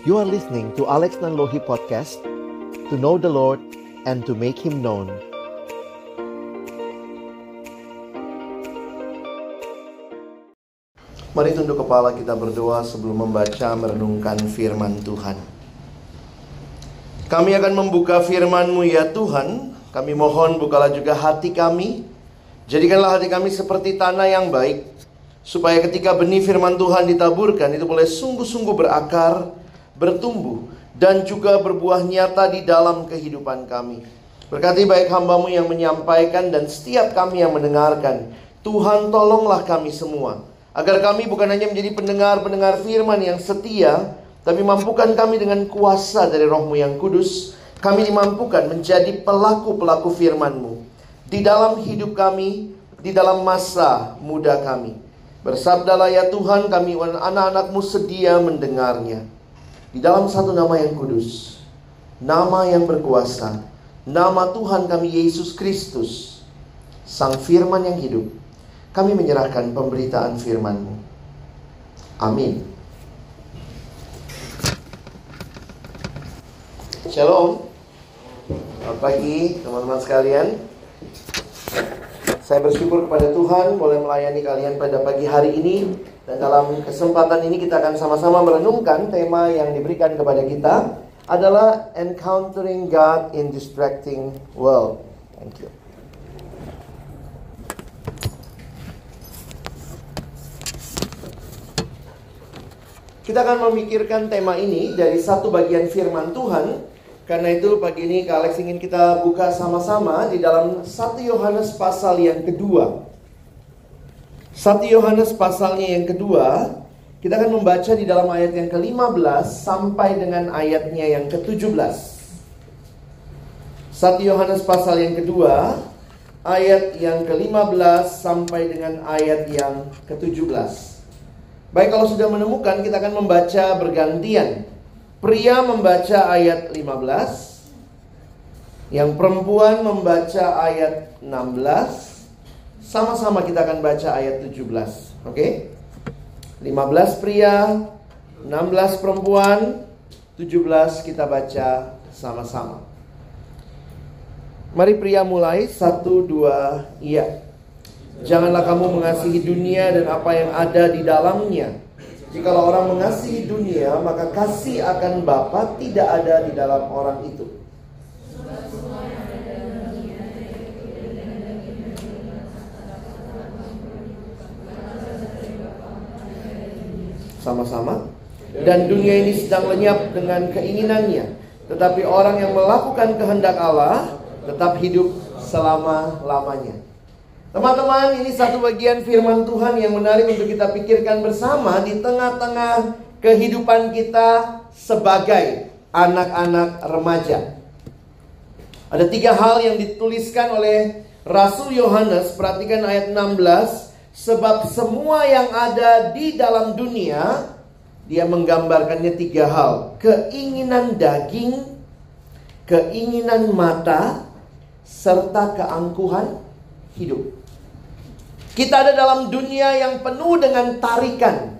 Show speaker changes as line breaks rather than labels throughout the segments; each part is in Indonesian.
You are listening to Alex Nanlohi Podcast To know the Lord and to make Him known
Mari tunduk kepala kita berdoa sebelum membaca merenungkan firman Tuhan. Kami akan membuka firman-Mu ya Tuhan. Kami mohon bukalah juga hati kami. Jadikanlah hati kami seperti tanah yang baik. Supaya ketika benih firman Tuhan ditaburkan itu boleh sungguh-sungguh berakar, bertumbuh. Dan juga berbuah nyata di dalam kehidupan kami. Berkati baik hambamu yang menyampaikan dan setiap kami yang mendengarkan. Tuhan tolonglah kami semua Agar kami bukan hanya menjadi pendengar-pendengar firman yang setia, tapi mampukan kami dengan kuasa dari rohmu yang kudus, kami dimampukan menjadi pelaku-pelaku firman-Mu di dalam hidup kami, di dalam masa muda kami. Bersabdalah ya Tuhan kami anak-anakmu sedia mendengarnya. Di dalam satu nama yang kudus, nama yang berkuasa, nama Tuhan kami Yesus Kristus, Sang Firman yang hidup, kami menyerahkan pemberitaan firman-Mu. Amin. Shalom. Selamat pagi teman-teman sekalian. Saya bersyukur kepada Tuhan boleh melayani kalian pada pagi hari ini dan dalam kesempatan ini kita akan sama-sama merenungkan tema yang diberikan kepada kita adalah encountering God in distracting world. Thank you. Kita akan memikirkan tema ini dari satu bagian firman Tuhan. Karena itu pagi ini Kak Alex ingin kita buka sama-sama di dalam 1 Yohanes pasal yang kedua. 1 Yohanes pasalnya yang kedua, kita akan membaca di dalam ayat yang ke-15 sampai dengan ayatnya yang ke-17. 1 Yohanes pasal yang kedua, ayat yang ke-15 sampai dengan ayat yang ke-17. Baik kalau sudah menemukan kita akan membaca bergantian. Pria membaca ayat 15, yang perempuan membaca ayat 16, sama-sama kita akan baca ayat 17. Oke? Okay? 15 pria, 16 perempuan, 17 kita baca sama-sama. Mari pria mulai, satu, dua, iya. Janganlah kamu mengasihi dunia dan apa yang ada di dalamnya. Jikalau orang mengasihi dunia, maka kasih akan Bapa tidak ada di dalam orang itu. Sama-sama. Dan dunia ini sedang lenyap dengan keinginannya. Tetapi orang yang melakukan kehendak Allah tetap hidup selama-lamanya. Teman-teman, ini satu bagian firman Tuhan yang menarik untuk kita pikirkan bersama di tengah-tengah kehidupan kita sebagai anak-anak remaja. Ada tiga hal yang dituliskan oleh Rasul Yohanes, perhatikan ayat 16, sebab semua yang ada di dalam dunia dia menggambarkannya tiga hal, keinginan daging, keinginan mata, serta keangkuhan hidup. Kita ada dalam dunia yang penuh dengan tarikan.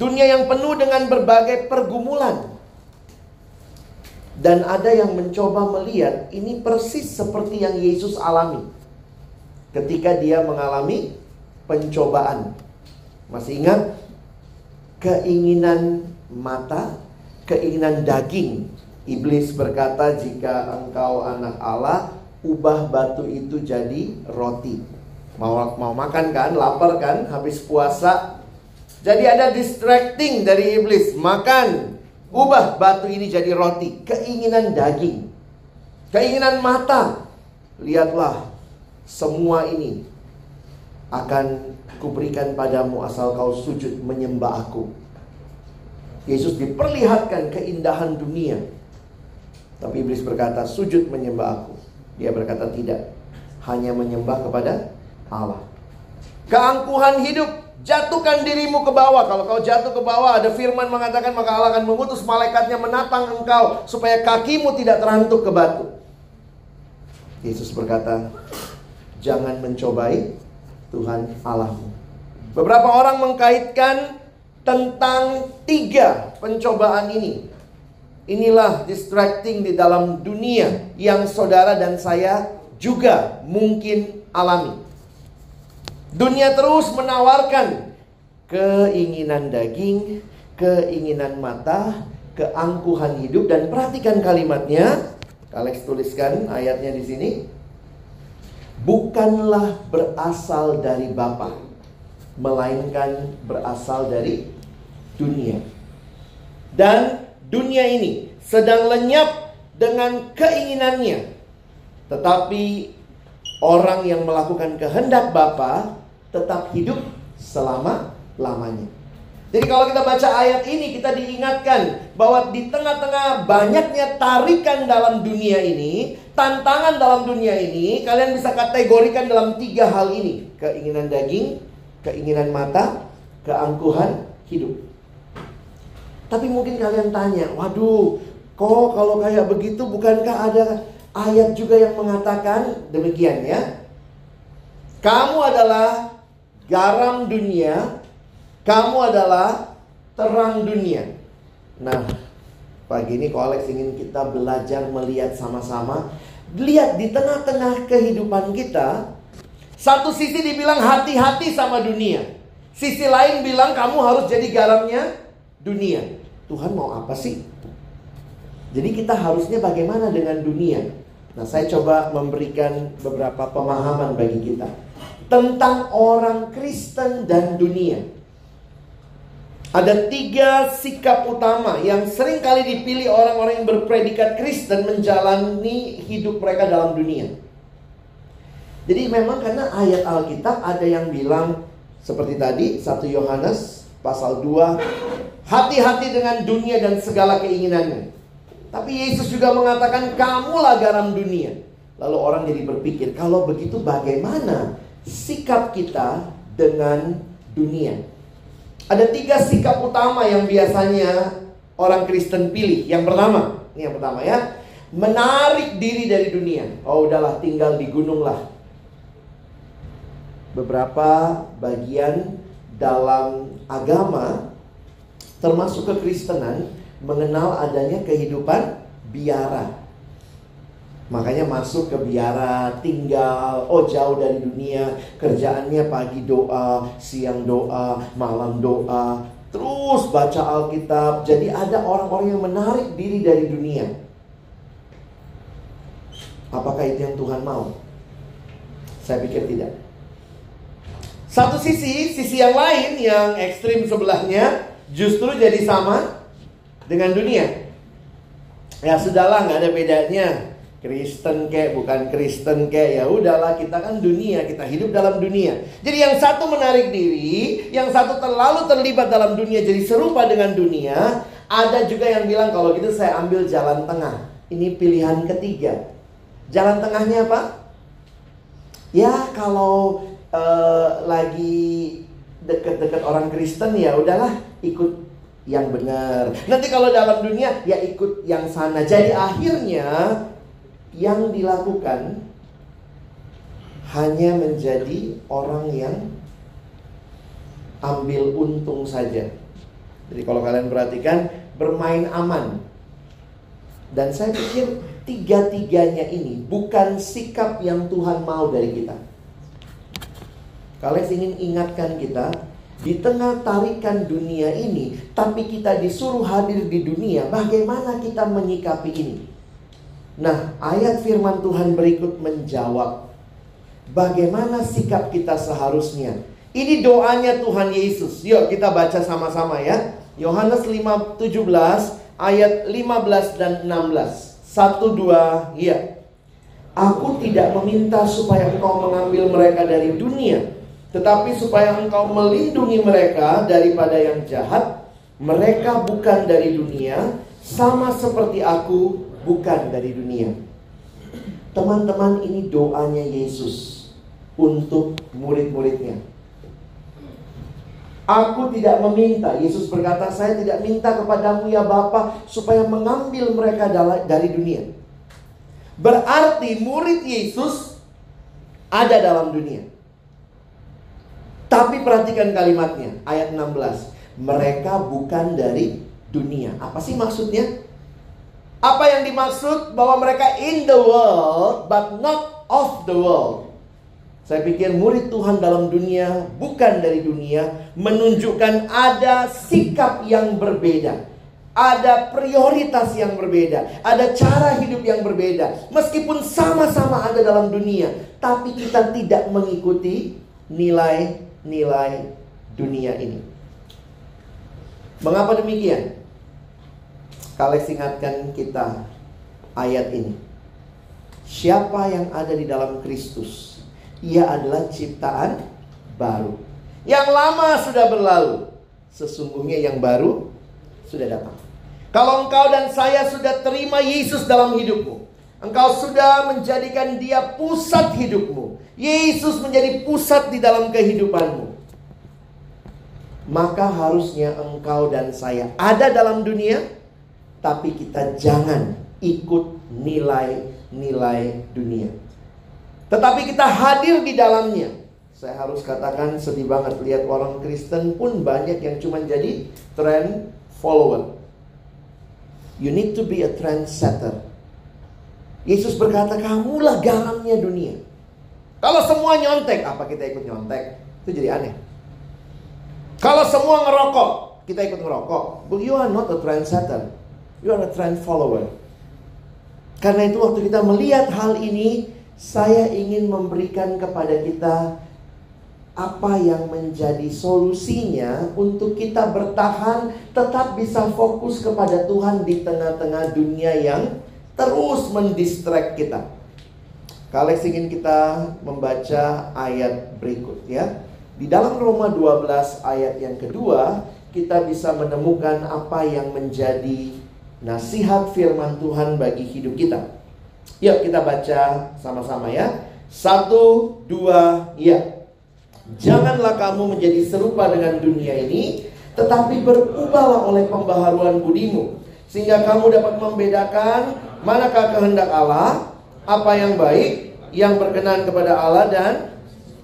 Dunia yang penuh dengan berbagai pergumulan. Dan ada yang mencoba melihat ini persis seperti yang Yesus alami. Ketika dia mengalami pencobaan. Masih ingat? Keinginan mata, keinginan daging. Iblis berkata, "Jika engkau anak Allah, ubah batu itu jadi roti." Mau mau makan kan, lapar kan, habis puasa. Jadi ada distracting dari iblis. Makan, ubah batu ini jadi roti. Keinginan daging. Keinginan mata. Lihatlah, semua ini akan kuberikan padamu asal kau sujud menyembah aku. Yesus diperlihatkan keindahan dunia. Tapi iblis berkata, sujud menyembah aku. Dia berkata tidak. Hanya menyembah kepada Allah. Keangkuhan hidup, jatuhkan dirimu ke bawah. Kalau kau jatuh ke bawah, ada firman mengatakan maka Allah akan mengutus malaikatnya menatang engkau supaya kakimu tidak terantuk ke batu. Yesus berkata, jangan mencobai Tuhan Allahmu. Beberapa orang mengkaitkan tentang tiga pencobaan ini. Inilah distracting di dalam dunia yang saudara dan saya juga mungkin alami. Dunia terus menawarkan keinginan daging, keinginan mata, keangkuhan hidup dan perhatikan kalimatnya. Alex tuliskan ayatnya di sini. Bukanlah berasal dari Bapa, melainkan berasal dari dunia. Dan dunia ini sedang lenyap dengan keinginannya. Tetapi orang yang melakukan kehendak Bapa tetap hidup selama-lamanya. Jadi kalau kita baca ayat ini kita diingatkan bahwa di tengah-tengah banyaknya tarikan dalam dunia ini, tantangan dalam dunia ini, kalian bisa kategorikan dalam tiga hal ini. Keinginan daging, keinginan mata, keangkuhan hidup. Tapi mungkin kalian tanya, waduh, kok kalau kayak begitu bukankah ada ayat juga yang mengatakan demikian ya? Kamu adalah garam dunia, kamu adalah terang dunia. Nah, pagi ini Alex ingin kita belajar melihat sama-sama. Lihat di tengah-tengah kehidupan kita, satu sisi dibilang hati-hati sama dunia. Sisi lain bilang kamu harus jadi garamnya dunia. Tuhan mau apa sih? Jadi kita harusnya bagaimana dengan dunia? Nah, saya coba memberikan beberapa pemahaman bagi kita tentang orang Kristen dan dunia. Ada tiga sikap utama yang sering kali dipilih orang-orang yang berpredikat Kristen menjalani hidup mereka dalam dunia. Jadi memang karena ayat Alkitab ada yang bilang seperti tadi 1 Yohanes pasal 2 hati-hati dengan dunia dan segala keinginannya. Tapi Yesus juga mengatakan kamulah garam dunia. Lalu orang jadi berpikir kalau begitu bagaimana sikap kita dengan dunia? Ada tiga sikap utama yang biasanya orang Kristen pilih. Yang pertama, ini yang pertama ya, menarik diri dari dunia. Oh udahlah tinggal di gunung lah. Beberapa bagian dalam agama termasuk kekristenan mengenal adanya kehidupan biara. Makanya masuk ke biara, tinggal, oh jauh dari dunia, kerjaannya pagi doa, siang doa, malam doa, terus baca Alkitab. Jadi ada orang-orang yang menarik diri dari dunia. Apakah itu yang Tuhan mau? Saya pikir tidak. Satu sisi, sisi yang lain yang ekstrim sebelahnya justru jadi sama dengan dunia. Ya sudahlah, nggak ada bedanya Kristen kek, bukan Kristen kek, ya udahlah kita kan dunia, kita hidup dalam dunia. Jadi yang satu menarik diri, yang satu terlalu terlibat dalam dunia jadi serupa dengan dunia. Ada juga yang bilang kalau gitu saya ambil jalan tengah. Ini pilihan ketiga. Jalan tengahnya apa? Ya kalau uh, lagi deket-deket orang Kristen ya udahlah ikut yang benar. Nanti kalau dalam dunia ya ikut yang sana. Jadi akhirnya yang dilakukan hanya menjadi orang yang ambil untung saja. Jadi kalau kalian perhatikan bermain aman. Dan saya pikir tiga-tiganya ini bukan sikap yang Tuhan mau dari kita. Kalian ingin ingatkan kita di tengah tarikan dunia ini, tapi kita disuruh hadir di dunia, bagaimana kita menyikapi ini? Nah, ayat firman Tuhan berikut menjawab bagaimana sikap kita seharusnya. Ini doanya Tuhan Yesus. Yuk kita baca sama-sama ya. Yohanes 5:17 ayat 15 dan 16. Satu dua, iya. Aku tidak meminta supaya engkau mengambil mereka dari dunia, tetapi supaya engkau melindungi mereka daripada yang jahat. Mereka bukan dari dunia, sama seperti aku bukan dari dunia. Teman-teman, ini doanya Yesus untuk murid-muridnya. Aku tidak meminta, Yesus berkata, saya tidak minta kepadamu ya Bapa supaya mengambil mereka dari dunia. Berarti murid Yesus ada dalam dunia. Tapi perhatikan kalimatnya, ayat 16. mereka bukan dari dunia. Apa sih maksudnya? Apa yang dimaksud bahwa mereka in the world but not of the world? Saya pikir murid Tuhan dalam dunia bukan dari dunia menunjukkan ada sikap yang berbeda. Ada prioritas yang berbeda, ada cara hidup yang berbeda. Meskipun sama-sama ada dalam dunia, tapi kita tidak mengikuti nilai-nilai dunia ini. Mengapa demikian? Kalex ingatkan kita ayat ini. Siapa yang ada di dalam Kristus? Ia adalah ciptaan baru. Yang lama sudah berlalu. Sesungguhnya yang baru sudah datang. Kalau engkau dan saya sudah terima Yesus dalam hidupmu, engkau sudah menjadikan dia pusat hidupmu. Yesus menjadi pusat di dalam kehidupanmu. Maka harusnya engkau dan saya ada dalam dunia, tapi kita jangan ikut nilai-nilai dunia. Tetapi kita hadir di dalamnya. Saya harus katakan sedih banget lihat orang Kristen pun banyak yang cuma jadi trend follower. You need to be a trendsetter. Yesus berkata, kamulah garamnya dunia. Kalau semua nyontek, apa kita ikut nyontek? Itu jadi aneh. Kalau semua ngerokok, kita ikut ngerokok. But you are not a trendsetter. You are a trend follower. Karena itu waktu kita melihat hal ini, saya ingin memberikan kepada kita apa yang menjadi solusinya untuk kita bertahan tetap bisa fokus kepada Tuhan di tengah-tengah dunia yang terus mendistract kita. Kalex ingin kita membaca ayat berikut ya. Di dalam Roma 12 ayat yang kedua, kita bisa menemukan apa yang menjadi nasihat firman Tuhan bagi hidup kita. Yuk kita baca sama-sama ya. Satu, dua, ya. Janganlah kamu menjadi serupa dengan dunia ini, tetapi berubahlah oleh pembaharuan budimu, sehingga kamu dapat membedakan manakah kehendak Allah, apa yang baik, yang berkenan kepada Allah dan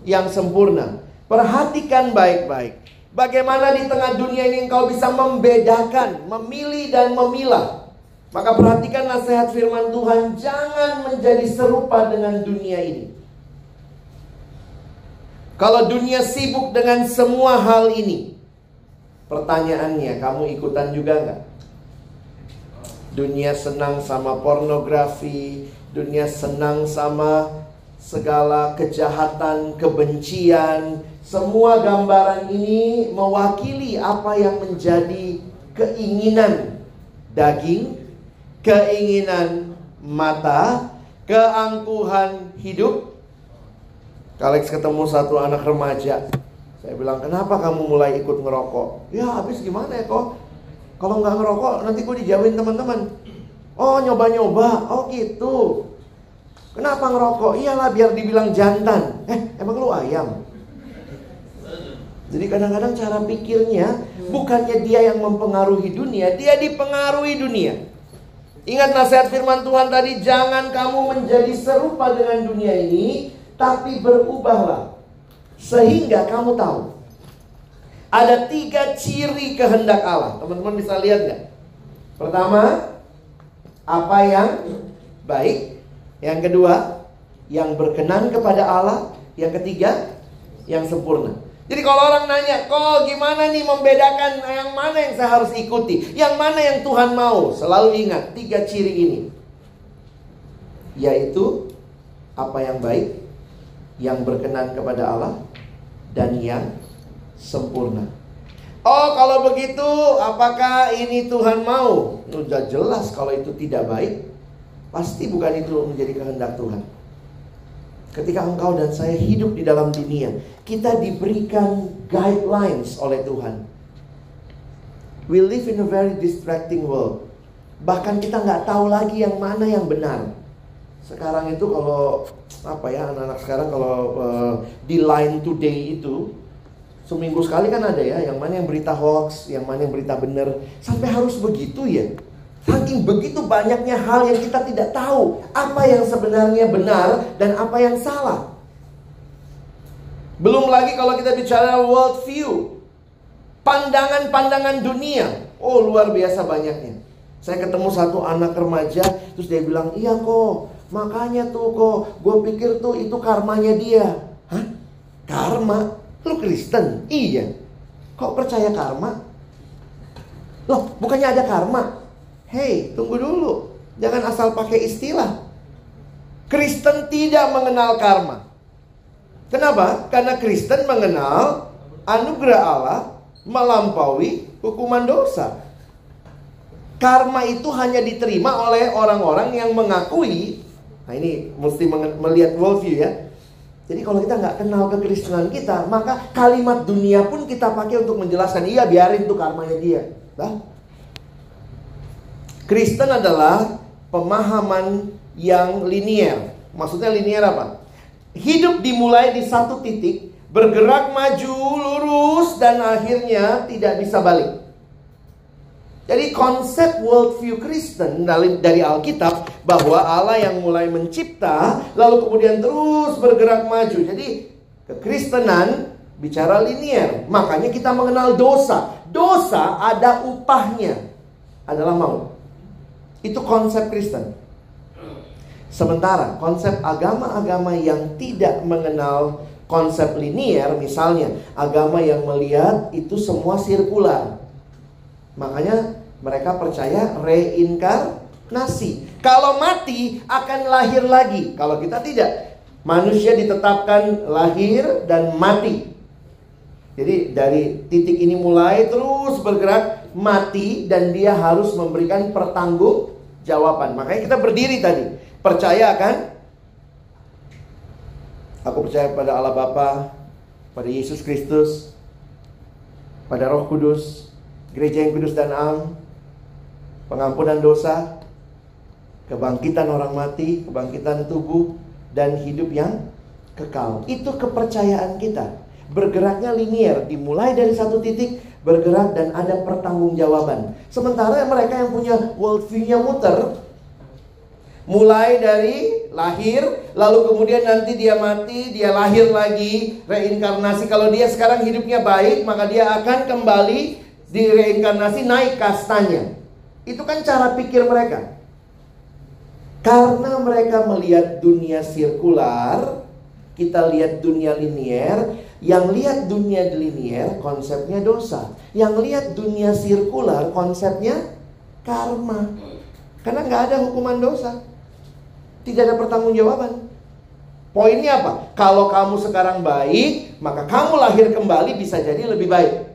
yang sempurna. Perhatikan baik-baik. Bagaimana di tengah dunia ini engkau bisa membedakan, memilih dan memilah. Maka perhatikan nasihat firman Tuhan, jangan menjadi serupa dengan dunia ini. Kalau dunia sibuk dengan semua hal ini, pertanyaannya, kamu ikutan juga nggak? Dunia senang sama pornografi, dunia senang sama segala kejahatan, kebencian, semua gambaran ini mewakili apa yang menjadi keinginan daging, keinginan mata, keangkuhan hidup, Kalex ketemu satu anak remaja. Saya bilang, kenapa kamu mulai ikut ngerokok? Ya habis gimana ya kok? Kalau nggak ngerokok nanti gue dijauhin teman-teman. Oh nyoba-nyoba, oh gitu. Kenapa ngerokok? Iyalah biar dibilang jantan. Eh emang lu ayam? Jadi kadang-kadang cara pikirnya bukannya dia yang mempengaruhi dunia, dia dipengaruhi dunia. Ingat nasihat firman Tuhan tadi, jangan kamu menjadi serupa dengan dunia ini, tapi berubahlah sehingga kamu tahu ada tiga ciri kehendak Allah. Teman-teman bisa lihat nggak? Pertama, apa yang baik. Yang kedua, yang berkenan kepada Allah. Yang ketiga, yang sempurna. Jadi kalau orang nanya, kok gimana nih membedakan yang mana yang saya harus ikuti? Yang mana yang Tuhan mau? Selalu ingat tiga ciri ini. Yaitu apa yang baik, yang berkenan kepada Allah dan yang sempurna. Oh, kalau begitu, apakah ini Tuhan mau? Sudah jelas kalau itu tidak baik, pasti bukan itu menjadi kehendak Tuhan. Ketika engkau dan saya hidup di dalam dunia, kita diberikan guidelines oleh Tuhan. We live in a very distracting world. Bahkan kita nggak tahu lagi yang mana yang benar. Sekarang itu kalau apa ya anak-anak sekarang kalau uh, di Line Today itu seminggu sekali kan ada ya yang mana yang berita hoax, yang mana yang berita benar. Sampai harus begitu ya. Saking begitu banyaknya hal yang kita tidak tahu apa yang sebenarnya benar dan apa yang salah. Belum lagi kalau kita bicara world view. Pandangan-pandangan dunia. Oh, luar biasa banyaknya. Saya ketemu satu anak remaja, terus dia bilang, iya kok, makanya tuh kok, gue pikir tuh itu karmanya dia. Hah? Karma? Lu Kristen? Iya. Kok percaya karma? Loh, bukannya ada karma? Hei, tunggu dulu. Jangan asal pakai istilah. Kristen tidak mengenal karma. Kenapa? Karena Kristen mengenal anugerah Allah melampaui hukuman dosa. Karma itu hanya diterima oleh orang-orang yang mengakui. Nah ini mesti melihat worldview ya. Jadi kalau kita nggak kenal kekristenan kita, maka kalimat dunia pun kita pakai untuk menjelaskan. Iya biarin tuh karmanya dia. Nah, Kristen adalah pemahaman yang linier. Maksudnya linier apa? Hidup dimulai di satu titik, bergerak maju lurus dan akhirnya tidak bisa balik. Jadi konsep worldview Kristen dari, Alkitab bahwa Allah yang mulai mencipta lalu kemudian terus bergerak maju. Jadi kekristenan bicara linier. Makanya kita mengenal dosa. Dosa ada upahnya adalah maut. Itu konsep Kristen. Sementara konsep agama-agama yang tidak mengenal konsep linier misalnya agama yang melihat itu semua sirkular. Makanya mereka percaya reinkarnasi. Kalau mati akan lahir lagi. Kalau kita tidak. Manusia ditetapkan lahir dan mati. Jadi dari titik ini mulai terus bergerak mati dan dia harus memberikan pertanggung jawaban. Makanya kita berdiri tadi. Percaya kan? Aku percaya pada Allah Bapa, pada Yesus Kristus, pada Roh Kudus, gereja yang kudus dan am, pengampunan dosa, kebangkitan orang mati, kebangkitan tubuh, dan hidup yang kekal. Itu kepercayaan kita. Bergeraknya linier, dimulai dari satu titik, bergerak dan ada pertanggungjawaban. Sementara mereka yang punya worldview-nya muter, Mulai dari lahir, lalu kemudian nanti dia mati, dia lahir lagi, reinkarnasi. Kalau dia sekarang hidupnya baik, maka dia akan kembali di reinkarnasi naik kastanya. Itu kan cara pikir mereka. Karena mereka melihat dunia sirkular, kita lihat dunia linier, yang lihat dunia linier konsepnya dosa. Yang lihat dunia sirkular konsepnya karma. Karena nggak ada hukuman dosa. Tidak ada pertanggungjawaban. Poinnya apa? Kalau kamu sekarang baik, maka kamu lahir kembali bisa jadi lebih baik.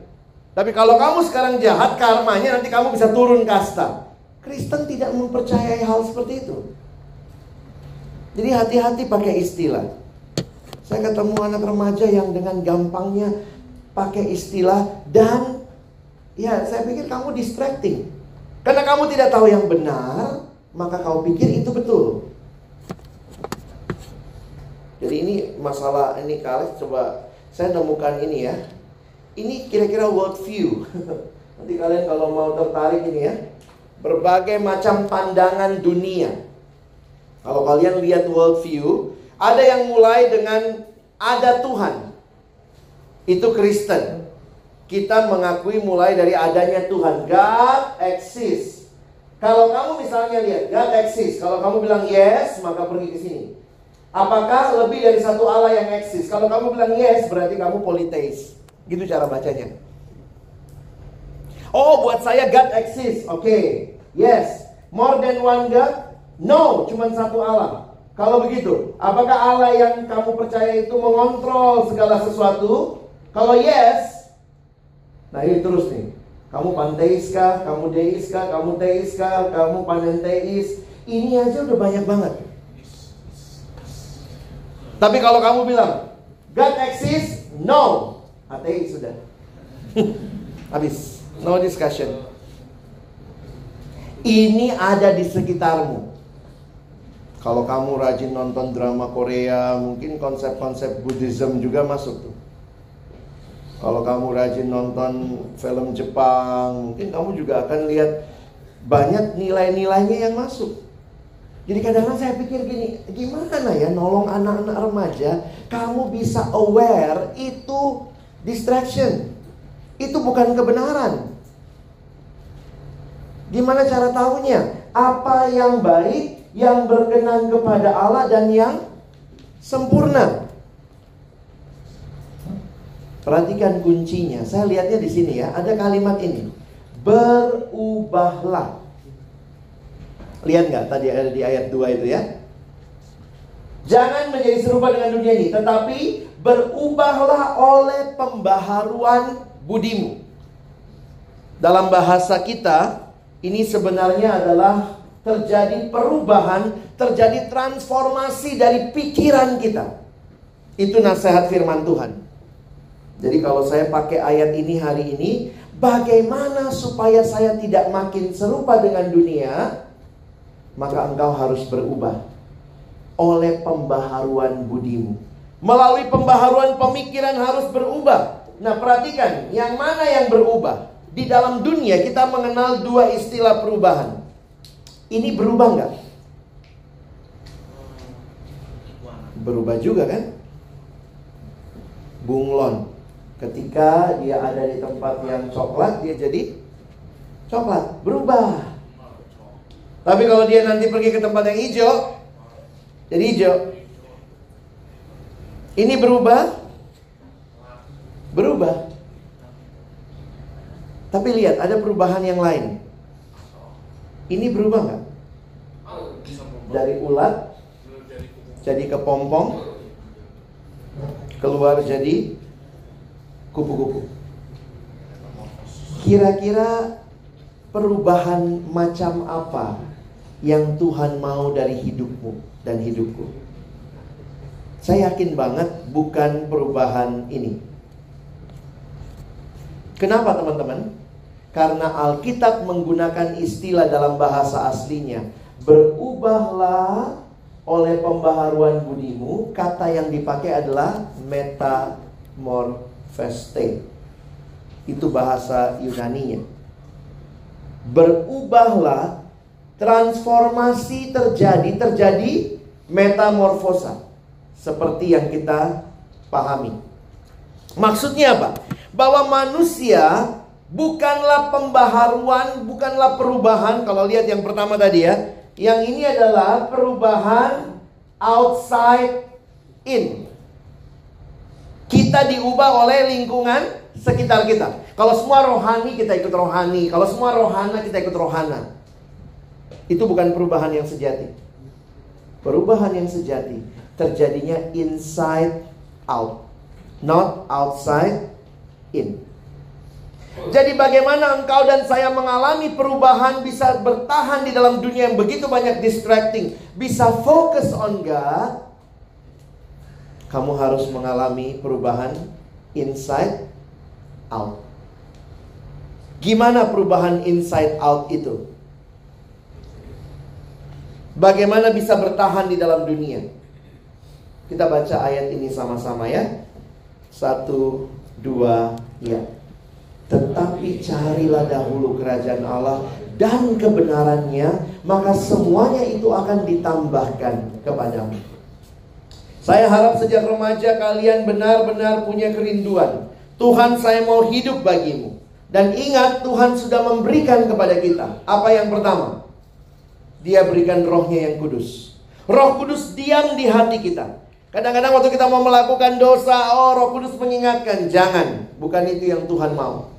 Tapi kalau kamu sekarang jahat, karmanya nanti kamu bisa turun kasta. Kristen tidak mempercayai hal seperti itu. Jadi hati-hati pakai istilah. Saya ketemu anak remaja yang dengan gampangnya pakai istilah dan ya saya pikir kamu distracting. Karena kamu tidak tahu yang benar, maka kamu pikir itu betul. Jadi ini masalah ini kalian coba saya nemukan ini ya. Ini kira-kira world view. Nanti kalian kalau mau tertarik ini ya. Berbagai macam pandangan dunia. Kalau kalian lihat world view, ada yang mulai dengan ada Tuhan. Itu Kristen. Kita mengakui mulai dari adanya Tuhan. God exists. Kalau kamu misalnya lihat God exists, kalau kamu bilang yes, maka pergi ke sini. Apakah lebih dari satu Allah yang eksis? Kalau kamu bilang yes, berarti kamu politeis. Gitu cara bacanya. Oh, buat saya God exists. Oke. Okay. Yes. More than one God? No, cuma satu Allah. Kalau begitu, apakah Allah yang kamu percaya itu mengontrol segala sesuatu? Kalau yes, nah ini terus nih. Kamu panteis kah? Kamu deis kah? Kamu teis kah? Kamu panenteis? Ini aja udah banyak banget. Tapi kalau kamu bilang God exists, no, ateis sudah. Habis, no discussion. Ini ada di sekitarmu. Kalau kamu rajin nonton drama Korea, mungkin konsep-konsep Buddhism juga masuk tuh. Kalau kamu rajin nonton film Jepang, mungkin kamu juga akan lihat banyak nilai-nilainya yang masuk. Jadi kadang-kadang saya pikir gini, gimana ya nolong anak-anak remaja, kamu bisa aware itu distraction. itu bukan kebenaran. Gimana cara tahunya? Apa yang baik, yang berkenan kepada Allah dan yang sempurna. Perhatikan kuncinya. Saya lihatnya di sini ya, ada kalimat ini. Berubahlah. Lihat nggak tadi ada di ayat 2 itu ya? Jangan menjadi serupa dengan dunia ini, tetapi berubahlah oleh pembaharuan budimu. Dalam bahasa kita, ini sebenarnya adalah terjadi perubahan, terjadi transformasi dari pikiran kita. Itu nasihat firman Tuhan. Jadi kalau saya pakai ayat ini hari ini, bagaimana supaya saya tidak makin serupa dengan dunia? Maka engkau harus berubah oleh pembaharuan budimu. Melalui pembaharuan pemikiran harus berubah. Nah, perhatikan, yang mana yang berubah? Di dalam dunia kita mengenal dua istilah perubahan. Ini berubah nggak? Berubah juga kan? Bunglon. Ketika dia ada di tempat yang coklat, dia jadi coklat. Berubah. Tapi kalau dia nanti pergi ke tempat yang hijau, jadi hijau. Ini berubah? Berubah. Tapi lihat, ada perubahan yang lain. Ini berubah nggak? Dari ulat jadi kepompong, keluar jadi kupu-kupu. Kira-kira perubahan macam apa yang Tuhan mau dari hidupmu? dan hidupku. Saya yakin banget bukan perubahan ini. Kenapa teman-teman? Karena Alkitab menggunakan istilah dalam bahasa aslinya. Berubahlah oleh pembaharuan budimu. Kata yang dipakai adalah metamorpheste. Itu bahasa Yunaninya. Berubahlah transformasi terjadi terjadi metamorfosa seperti yang kita pahami. Maksudnya apa? Bahwa manusia bukanlah pembaharuan, bukanlah perubahan. Kalau lihat yang pertama tadi ya, yang ini adalah perubahan outside in. Kita diubah oleh lingkungan sekitar kita. Kalau semua rohani kita ikut rohani, kalau semua rohana kita ikut rohana. Itu bukan perubahan yang sejati. Perubahan yang sejati terjadinya inside out, not outside in. Jadi bagaimana engkau dan saya mengalami perubahan bisa bertahan di dalam dunia yang begitu banyak distracting, bisa fokus on God? Kamu harus mengalami perubahan inside out. Gimana perubahan inside out itu? Bagaimana bisa bertahan di dalam dunia? Kita baca ayat ini sama-sama ya. Satu, dua, ya. Tetapi carilah dahulu kerajaan Allah dan kebenarannya, maka semuanya itu akan ditambahkan kepadamu. Saya harap sejak remaja kalian benar-benar punya kerinduan. Tuhan saya mau hidup bagimu. Dan ingat Tuhan sudah memberikan kepada kita. Apa yang pertama? Dia berikan rohnya yang kudus. Roh kudus diam di hati kita. Kadang-kadang waktu kita mau melakukan dosa, oh roh kudus mengingatkan. Jangan, bukan itu yang Tuhan mau.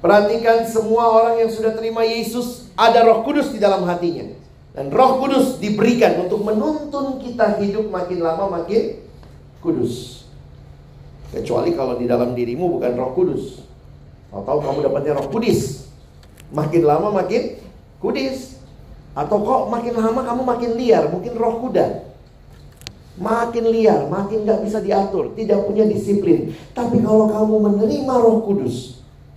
Perhatikan semua orang yang sudah terima Yesus, ada roh kudus di dalam hatinya. Dan roh kudus diberikan untuk menuntun kita hidup makin lama makin kudus. Kecuali kalau di dalam dirimu bukan roh kudus. Tahu-tahu kamu dapatnya roh kudis. Makin lama makin kudis. Atau kok makin lama kamu makin liar, mungkin roh kuda. Makin liar, makin gak bisa diatur, tidak punya disiplin. Tapi kalau kamu menerima roh kudus,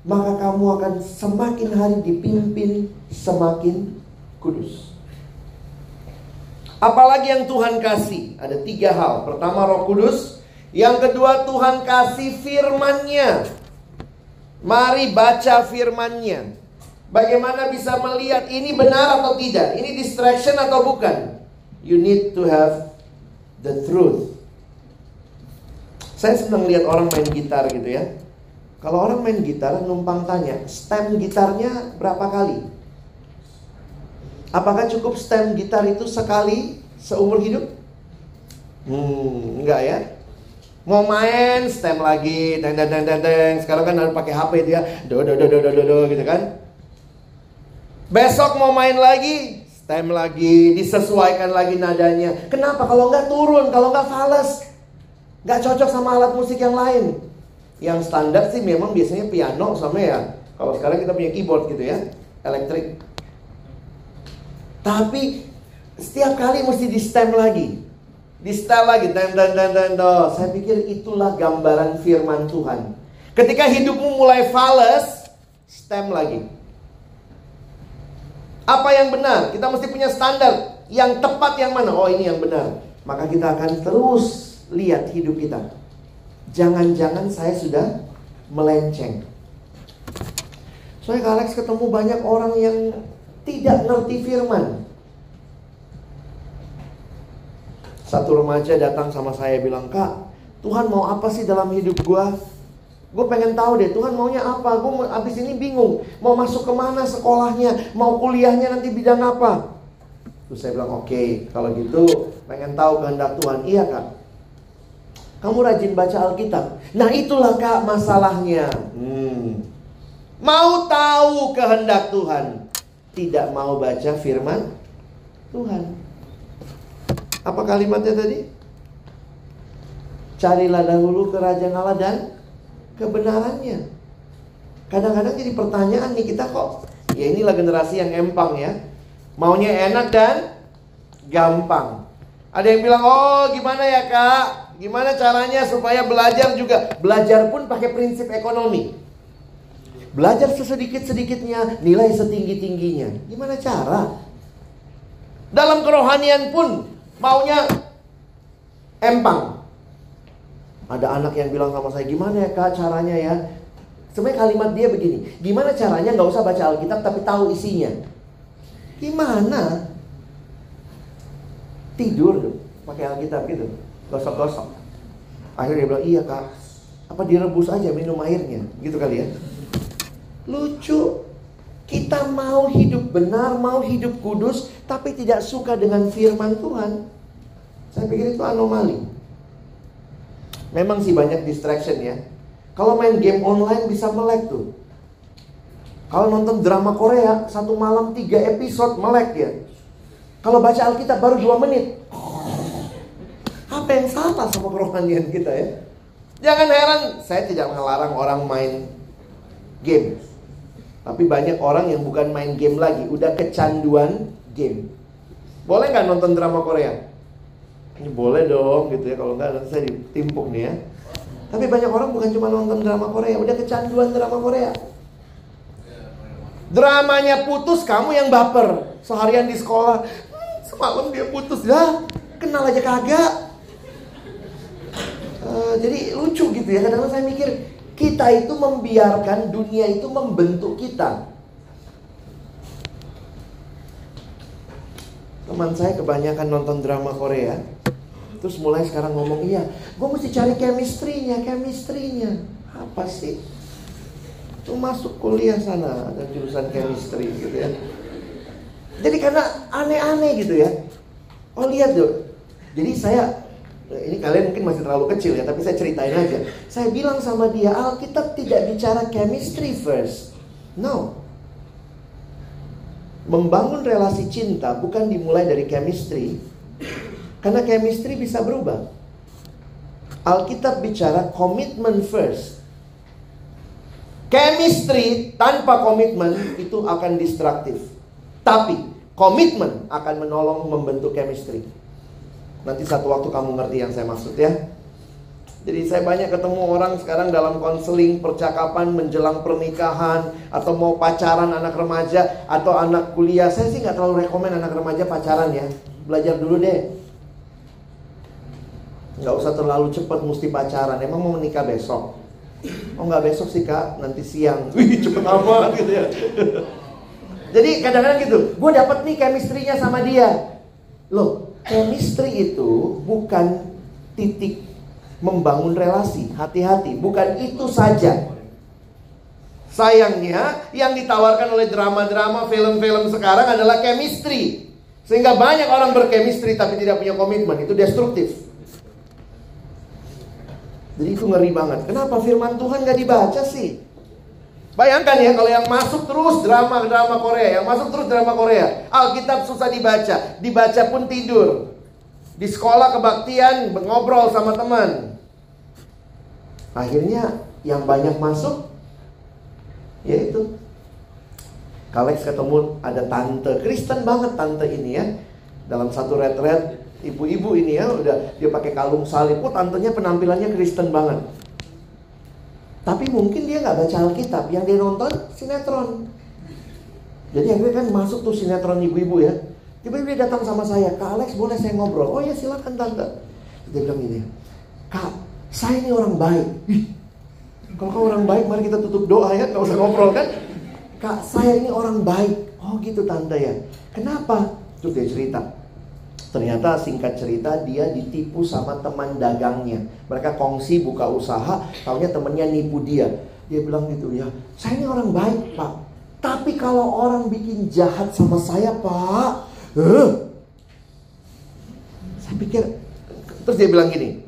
maka kamu akan semakin hari dipimpin semakin kudus. Apalagi yang Tuhan kasih? Ada tiga hal. Pertama roh kudus. Yang kedua Tuhan kasih firmannya. Mari baca firmannya. Bagaimana bisa melihat ini benar atau tidak? Ini distraction atau bukan? You need to have the truth. Saya senang lihat orang main gitar gitu ya. Kalau orang main gitar numpang tanya, stem gitarnya berapa kali? Apakah cukup stem gitar itu sekali seumur hidup? Hmm, enggak ya. Mau main stem lagi, deng deng deng deng deng. Sekarang kan harus pakai HP dia, do do do do do do gitu kan. Besok mau main lagi, stem lagi, disesuaikan lagi nadanya. Kenapa? Kalau nggak turun, kalau nggak fales, nggak cocok sama alat musik yang lain. Yang standar sih memang biasanya piano sama ya. Kalau sekarang kita punya keyboard gitu ya, elektrik. Tapi setiap kali mesti di stem lagi. Di stem lagi, dan dan dan dan. Saya pikir itulah gambaran firman Tuhan. Ketika hidupmu mulai fales, stem lagi. Apa yang benar? Kita mesti punya standar. Yang tepat yang mana? Oh ini yang benar. Maka kita akan terus lihat hidup kita. Jangan-jangan saya sudah melenceng. Soalnya Kak Alex ketemu banyak orang yang tidak ngerti firman. Satu remaja datang sama saya bilang, Kak, Tuhan mau apa sih dalam hidup gua? Gue pengen tahu deh Tuhan maunya apa Gue abis ini bingung Mau masuk ke mana sekolahnya Mau kuliahnya nanti bidang apa Terus saya bilang oke okay, Kalau gitu pengen tahu kehendak Tuhan Iya kak Kamu rajin baca Alkitab Nah itulah kak masalahnya hmm. Mau tahu kehendak Tuhan Tidak mau baca firman Tuhan Apa kalimatnya tadi? Carilah dahulu kerajaan Allah dan kebenarannya. Kadang-kadang jadi pertanyaan nih kita kok Ya inilah generasi yang empang ya Maunya enak dan gampang Ada yang bilang oh gimana ya kak Gimana caranya supaya belajar juga? Belajar pun pakai prinsip ekonomi. Belajar sesedikit-sedikitnya Nilai setinggi-tingginya. Gimana cara? Dalam kerohanian pun Maunya empang. Ada anak yang bilang sama saya, gimana ya kak caranya ya? Sebenarnya kalimat dia begini, gimana caranya? Nggak usah baca Alkitab tapi tahu isinya? Gimana? Tidur pakai Alkitab gitu, gosok-gosok. Akhirnya dia bilang, iya kak, apa direbus aja minum airnya, gitu kali ya? Lucu, kita mau hidup benar, mau hidup kudus, tapi tidak suka dengan firman Tuhan. Saya pikir itu anomali. Memang sih banyak distraction ya. Kalau main game online bisa melek tuh. Kalau nonton drama Korea satu malam tiga episode melek ya. Kalau baca Alkitab baru dua menit. Apa yang salah sama kerohanian kita ya? Jangan heran, saya tidak melarang orang main game. Tapi banyak orang yang bukan main game lagi, udah kecanduan game. Boleh nggak nonton drama Korea? Ini boleh dong gitu ya kalau nanti saya ditimpuk nih ya. Tapi banyak orang bukan cuma nonton drama Korea, udah kecanduan drama Korea. Dramanya putus, kamu yang baper. Seharian di sekolah, hmm, semalam dia putus, ya kenal aja kagak. Uh, jadi lucu gitu ya. Kadang-kadang saya mikir, kita itu membiarkan dunia itu membentuk kita. Teman saya kebanyakan nonton drama Korea. Terus mulai sekarang ngomong, iya, gue mesti cari chemistry-nya. Apa sih? Itu masuk kuliah sana, ada jurusan chemistry gitu ya. Jadi karena aneh-aneh gitu ya. Oh lihat tuh. Jadi saya ini kalian mungkin masih terlalu kecil ya, tapi saya ceritain aja. Saya bilang sama dia, Alkitab tidak bicara chemistry first. No. Membangun relasi cinta bukan dimulai dari chemistry, karena chemistry bisa berubah. Alkitab bicara komitmen first. Chemistry tanpa komitmen itu akan distraktif. Tapi komitmen akan menolong membentuk chemistry. Nanti satu waktu kamu ngerti yang saya maksud ya. Jadi saya banyak ketemu orang sekarang dalam konseling percakapan menjelang pernikahan atau mau pacaran anak remaja atau anak kuliah. Saya sih nggak terlalu rekomen anak remaja pacaran ya. Belajar dulu deh. Nggak usah terlalu cepat mesti pacaran. Emang mau menikah besok? Oh nggak besok sih kak. Nanti siang. Wih cepet apa gitu ya. Jadi kadang-kadang gitu. Gue dapet nih chemistry-nya sama dia. Loh chemistry itu bukan titik membangun relasi hati-hati bukan itu saja Sayangnya yang ditawarkan oleh drama-drama film-film sekarang adalah chemistry. Sehingga banyak orang berchemistry tapi tidak punya komitmen. Itu destruktif. Jadi itu ngeri banget. Kenapa firman Tuhan gak dibaca sih? Bayangkan ya kalau yang masuk terus drama-drama Korea, yang masuk terus drama Korea. Alkitab susah dibaca, dibaca pun tidur. Di sekolah kebaktian ngobrol sama teman. Akhirnya yang banyak masuk yaitu Kalex ketemu ada tante Kristen banget tante ini ya dalam satu retret ibu-ibu ini ya udah dia pakai kalung salib oh tantenya penampilannya Kristen banget tapi mungkin dia nggak baca Alkitab yang dia nonton sinetron jadi akhirnya kan masuk tuh sinetron ibu-ibu ya tiba-tiba dia datang sama saya Kak Alex boleh saya ngobrol oh ya silakan tante dia bilang gini Kak saya ini orang baik kalau kau orang baik, mari kita tutup doa ya, nggak usah ngobrol kan? Kak, saya ini orang baik. Oh gitu tanda ya. Kenapa? Terus dia cerita. Ternyata singkat cerita dia ditipu sama teman dagangnya. Mereka kongsi buka usaha, taunya temennya nipu dia. Dia bilang gitu ya, saya ini orang baik pak. Tapi kalau orang bikin jahat sama saya pak, uh, saya pikir, terus dia bilang gini,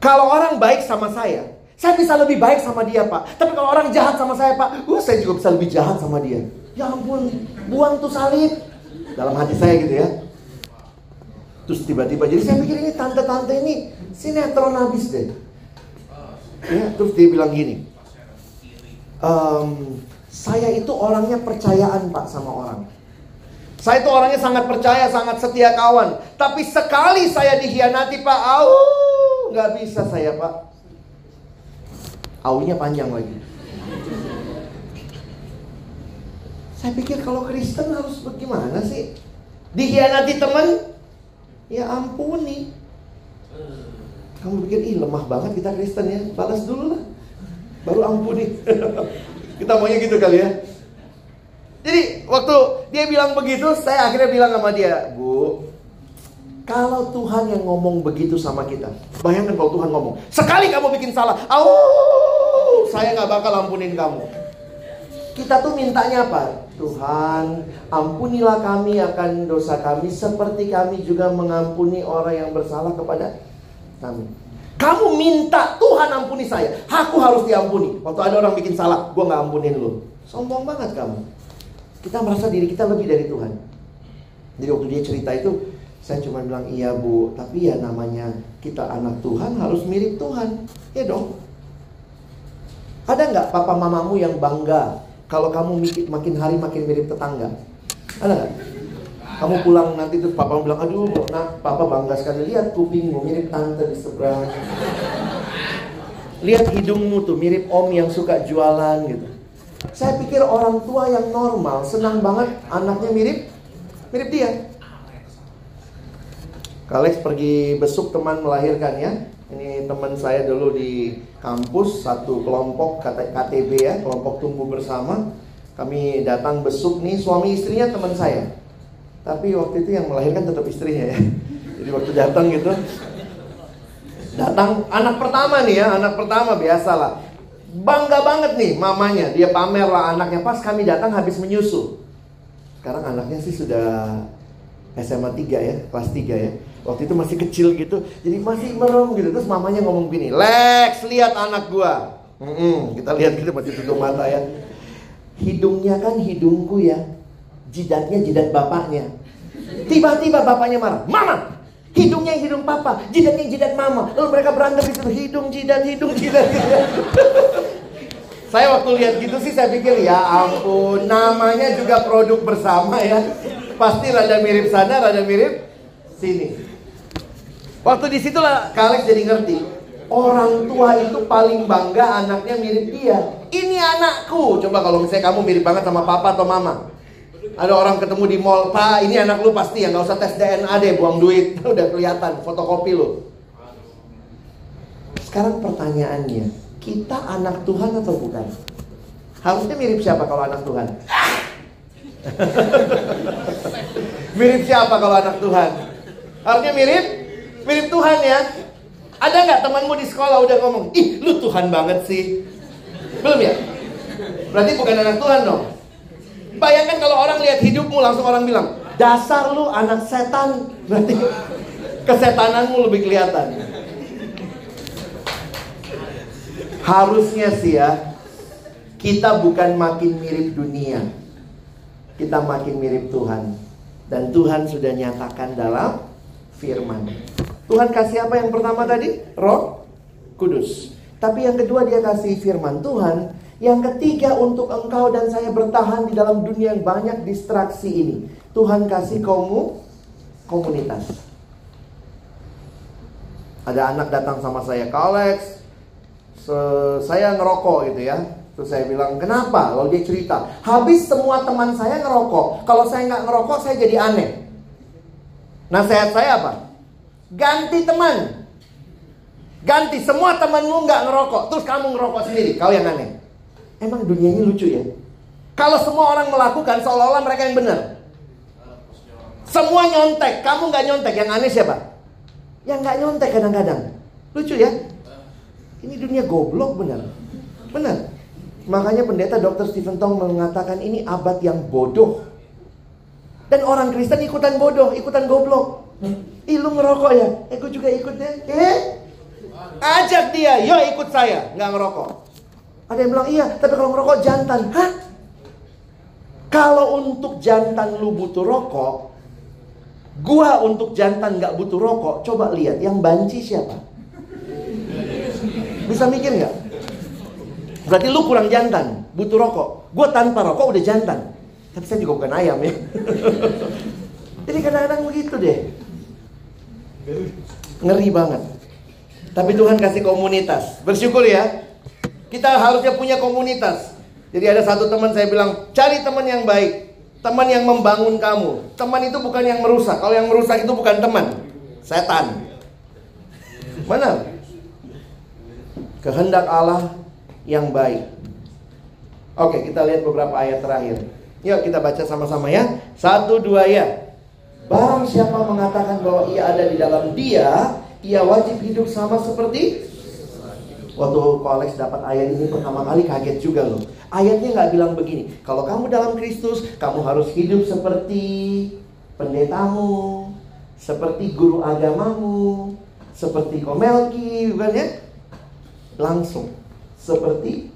kalau orang baik sama saya, saya bisa lebih baik sama dia pak. Tapi kalau orang jahat sama saya pak, uh, saya juga bisa lebih jahat sama dia. Ya ampun, buang tuh salib. Dalam hati saya gitu ya. Terus tiba-tiba, jadi saya pikir ini tante-tante ini sinetron habis deh. Ya, terus dia bilang gini, ehm, saya itu orangnya percayaan pak sama orang. Saya itu orangnya sangat percaya, sangat setia kawan. Tapi sekali saya dikhianati pak, au, nggak bisa saya pak. Aunya panjang lagi. Saya pikir kalau Kristen harus bagaimana sih? Dikhianati teman? Ya ampuni. Kamu pikir, ih lemah banget kita Kristen ya. Balas dulu lah. Baru ampuni. kita maunya gitu kali ya. Jadi waktu dia bilang begitu, saya akhirnya bilang sama dia, Bu, kalau Tuhan yang ngomong begitu sama kita, bayangkan kalau Tuhan ngomong, sekali kamu bikin salah, oh, saya nggak bakal ampunin kamu. Kita tuh mintanya apa? Tuhan, ampunilah kami akan dosa kami seperti kami juga mengampuni orang yang bersalah kepada kami. Kamu minta Tuhan ampuni saya, aku harus diampuni. Waktu ada orang bikin salah, gue nggak ampunin lu. Sombong banget kamu. Kita merasa diri kita lebih dari Tuhan. Jadi waktu dia cerita itu, saya cuma bilang iya bu, tapi ya namanya kita anak Tuhan harus mirip Tuhan. Ya dong. Ada nggak papa mamamu yang bangga kalau kamu makin hari makin mirip tetangga? Ada nggak? Kamu pulang nanti terus papa bilang, aduh nak papa bangga sekali lihat kupingmu mirip tante di seberang. Lihat hidungmu tuh mirip om yang suka jualan gitu. Saya pikir orang tua yang normal senang banget anaknya mirip mirip dia. Kalex pergi besuk teman melahirkan ya. Ini teman saya dulu di kampus satu kelompok KTB ya, kelompok tumbuh bersama. Kami datang besuk nih suami istrinya teman saya. Tapi waktu itu yang melahirkan tetap istrinya ya. Jadi waktu datang gitu datang anak pertama nih ya, anak pertama biasalah. Bangga banget nih mamanya, dia pamer lah anaknya pas kami datang habis menyusu. Sekarang anaknya sih sudah SMA 3 ya, kelas 3 ya. Waktu itu masih kecil gitu, jadi masih merem gitu. Terus mamanya ngomong gini, Lex, lihat anak gua. Mm -mm, kita lihat gitu masih tutup mata ya. Hidungnya kan hidungku ya, jidatnya jidat bapaknya. Tiba-tiba bapaknya marah, Mama, hidungnya hidung papa, jidatnya jidat mama. Lalu mereka berantem gitu, hidung jidat, hidung jidat. Gitu. saya waktu lihat gitu sih saya pikir ya ampun, namanya juga produk bersama ya. Pasti rada mirip sana, rada mirip sini. Waktu di situlah Kalex jadi ngerti. Orang tua itu paling bangga anaknya mirip dia. Ini anakku. Coba kalau misalnya kamu mirip banget sama papa atau mama. Ada orang ketemu di mall, Pak, ini anak lu pasti ya, nggak usah tes DNA deh, buang duit, udah kelihatan, fotokopi lu. Sekarang pertanyaannya, kita anak Tuhan atau bukan? Harusnya mirip siapa kalau anak Tuhan? mirip siapa kalau anak Tuhan? Harusnya mirip mirip Tuhan ya. Ada nggak temanmu di sekolah udah ngomong, ih lu Tuhan banget sih. Belum ya? Berarti bukan anak Tuhan dong. Bayangkan kalau orang lihat hidupmu langsung orang bilang, dasar lu anak setan. Berarti kesetananmu lebih kelihatan. Harusnya sih ya, kita bukan makin mirip dunia. Kita makin mirip Tuhan. Dan Tuhan sudah nyatakan dalam firman. Tuhan kasih apa yang pertama tadi? Roh Kudus. Tapi yang kedua dia kasih firman Tuhan. Yang ketiga untuk engkau dan saya bertahan di dalam dunia yang banyak distraksi ini. Tuhan kasih kamu komunitas. Ada anak datang sama saya, Kak Alex, saya ngerokok gitu ya. Terus saya bilang, kenapa? Lalu dia cerita, habis semua teman saya ngerokok. Kalau saya nggak ngerokok, saya jadi aneh. Nasihat saya apa? Ganti teman. Ganti semua temanmu nggak ngerokok, terus kamu ngerokok sendiri. Kau yang aneh. Emang dunia ini lucu ya? Kalau semua orang melakukan seolah-olah mereka yang benar. Semua nyontek, kamu nggak nyontek. Yang aneh siapa? Yang nggak nyontek kadang-kadang. Lucu ya? Ini dunia goblok benar. Benar. Makanya pendeta Dr. Stephen Tong mengatakan ini abad yang bodoh. Dan orang Kristen ikutan bodoh, ikutan goblok. Ih lu ngerokok ya? Eh gue juga ikut deh. Eh? Ajak dia, yo ikut saya. Nggak ngerokok. Ada yang bilang iya, tapi kalau ngerokok jantan. Hah? Kalau untuk jantan lu butuh rokok, gua untuk jantan nggak butuh rokok. Coba lihat, yang banci siapa? Bisa mikir nggak? Berarti lu kurang jantan, butuh rokok. Gua tanpa rokok udah jantan. Tapi saya juga bukan ayam ya. Jadi kadang-kadang begitu deh. Ngeri banget. Tapi Tuhan kasih komunitas. Bersyukur ya. Kita harusnya punya komunitas. Jadi ada satu teman saya bilang, cari teman yang baik. Teman yang membangun kamu. Teman itu bukan yang merusak. Kalau yang merusak itu bukan teman. Setan. Mana? Kehendak Allah yang baik. Oke, kita lihat beberapa ayat terakhir. Yuk kita baca sama-sama ya. Satu dua ya. Barang siapa mengatakan bahwa ia ada di dalam dia, ia wajib hidup sama seperti Waktu Alex dapat ayat ini pertama kali kaget juga loh. Ayatnya nggak bilang begini. Kalau kamu dalam Kristus, kamu harus hidup seperti pendetamu, seperti guru agamamu, seperti komelki, bukan ya? Langsung seperti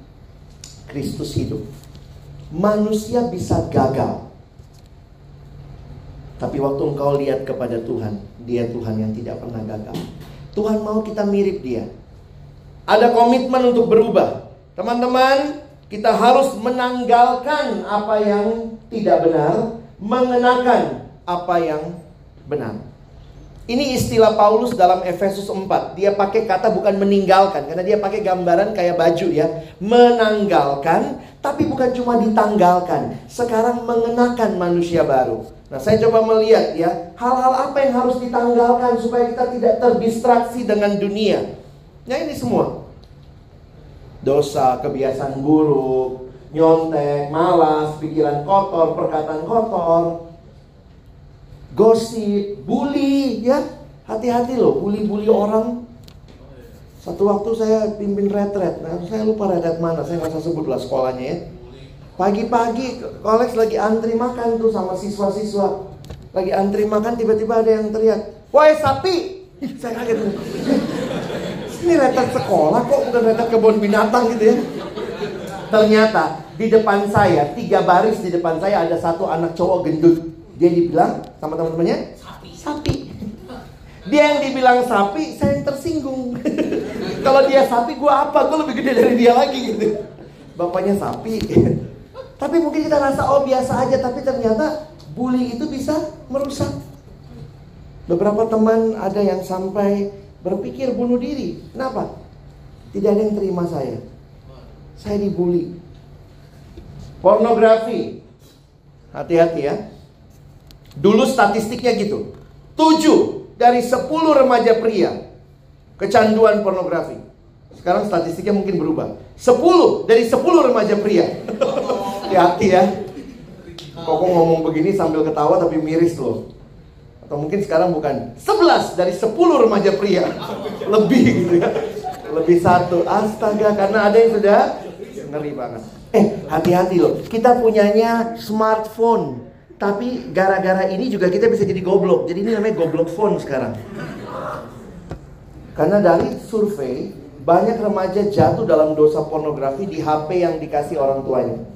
Kristus hidup. Manusia bisa gagal tapi waktu engkau lihat kepada Tuhan, dia Tuhan yang tidak pernah gagal. Tuhan mau kita mirip dia. Ada komitmen untuk berubah. Teman-teman, kita harus menanggalkan apa yang tidak benar, mengenakan apa yang benar. Ini istilah Paulus dalam Efesus 4. Dia pakai kata bukan meninggalkan karena dia pakai gambaran kayak baju ya. Menanggalkan tapi bukan cuma ditanggalkan. Sekarang mengenakan manusia baru. Nah, saya coba melihat ya, hal-hal apa yang harus ditanggalkan supaya kita tidak terdistraksi dengan dunia. Ya ini semua. Dosa, kebiasaan buruk, nyontek, malas, pikiran kotor, perkataan kotor, gosip, bully, ya. Hati-hati loh, bully-bully orang. Satu waktu saya pimpin retret, nah saya lupa retret mana, saya nggak usah sebut lah sekolahnya ya. Pagi-pagi Alex lagi antri makan tuh sama siswa-siswa. Lagi antri makan tiba-tiba ada yang teriak, "Woi sapi!" Saya kaget. Ini retak sekolah kok bukan retak kebun binatang gitu ya. Ternyata di depan saya, tiga baris di depan saya ada satu anak cowok gendut. Dia dibilang sama teman-temannya, sapi. sapi. Dia yang dibilang sapi, saya yang tersinggung. Kalau dia sapi, gue apa? Gue lebih gede dari dia lagi gitu. Bapaknya sapi. Tapi mungkin kita rasa oh biasa aja, tapi ternyata bully itu bisa merusak. Beberapa teman ada yang sampai berpikir bunuh diri. Kenapa? Tidak ada yang terima saya. Saya dibully. Pornografi. Hati-hati ya. Dulu statistiknya gitu. 7 dari 10 remaja pria kecanduan pornografi. Sekarang statistiknya mungkin berubah. 10 dari 10 remaja pria. Hati-hati ya. Kok ngomong begini sambil ketawa tapi miris loh. Atau mungkin sekarang bukan 11 dari 10 remaja pria. Lebih gitu ya. Lebih satu. Astaga, karena ada yang sudah ngeri banget. Eh, hati-hati loh. Kita punyanya smartphone. Tapi gara-gara ini juga kita bisa jadi goblok. Jadi ini namanya goblok phone sekarang. Karena dari survei, banyak remaja jatuh dalam dosa pornografi di HP yang dikasih orang tuanya.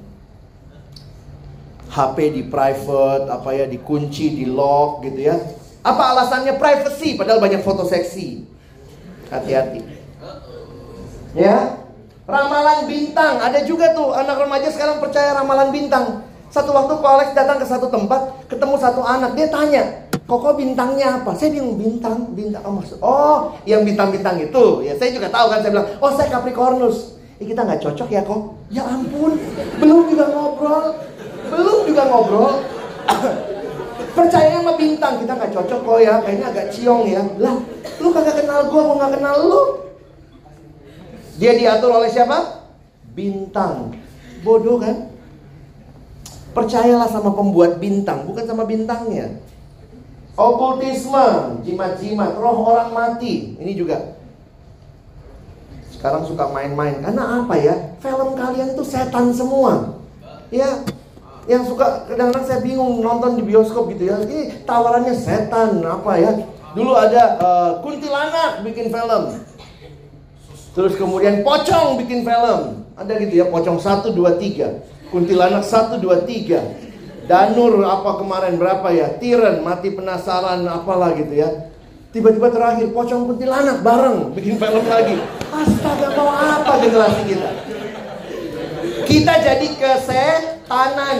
HP di private, apa ya, dikunci, di lock gitu ya. Apa alasannya privacy padahal banyak foto seksi. Hati-hati. Ya. Ramalan bintang, ada juga tuh anak remaja sekarang percaya ramalan bintang. Satu waktu Pak Alex datang ke satu tempat, ketemu satu anak, dia tanya, Koko bintangnya apa? Saya bingung bintang, bintang oh, maksud. Oh, yang bintang-bintang itu. Ya saya juga tahu kan saya bilang, "Oh, saya Capricornus." Eh, kita nggak cocok ya kok? Ya ampun, belum juga ngobrol. Belum juga ngobrol. Percaya sama bintang, kita nggak cocok kok ya. Kayaknya agak ciong ya. Lah, lu kagak kenal gua, gua nggak kenal lu. Dia diatur oleh siapa? Bintang. Bodoh kan? Percayalah sama pembuat bintang, bukan sama bintangnya. Okultisme, jimat-jimat, roh orang mati. Ini juga sekarang suka main-main. Karena apa ya? Film kalian tuh setan semua. Ya, yang suka kadang-kadang saya bingung nonton di bioskop gitu ya. Ini tawarannya setan apa ya? Dulu ada uh, kuntilanak bikin film. Terus kemudian pocong bikin film. Ada gitu ya, pocong 1 2 3. Kuntilanak 1 2 3. Danur apa kemarin berapa ya? Tiren mati penasaran apalah gitu ya. Tiba-tiba terakhir pocong kuntilanak bareng bikin film lagi. Astaga mau apa generasi kita? Kita jadi kesetanan.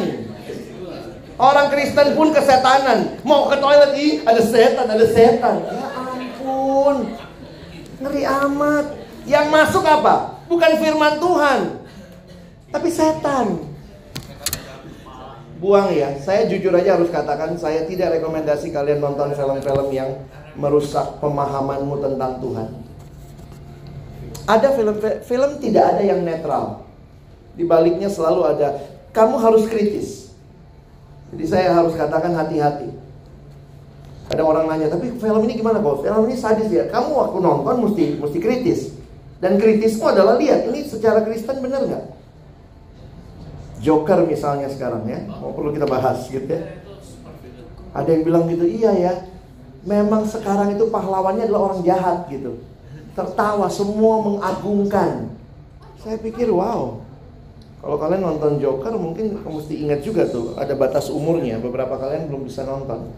Orang Kristen pun kesetanan. Mau ke toilet ih ada setan, ada setan. Ya ampun. Ngeri amat. Yang masuk apa? Bukan firman Tuhan. Tapi setan buang ya. Saya jujur aja harus katakan saya tidak rekomendasi kalian nonton film-film yang merusak pemahamanmu tentang Tuhan. Ada film-film tidak ada yang netral. Di baliknya selalu ada kamu harus kritis. Jadi saya harus katakan hati-hati. Ada orang nanya, tapi film ini gimana kok? Film ini sadis ya. Kamu waktu nonton mesti mesti kritis. Dan kritismu adalah lihat ini secara Kristen benar nggak? Joker misalnya sekarang ya, mau perlu kita bahas gitu ya. Ada yang bilang gitu, iya ya, memang sekarang itu pahlawannya adalah orang jahat gitu. Tertawa, semua mengagungkan. Saya pikir wow, kalau kalian nonton Joker mungkin mesti ingat juga tuh, ada batas umurnya, beberapa kalian belum bisa nonton.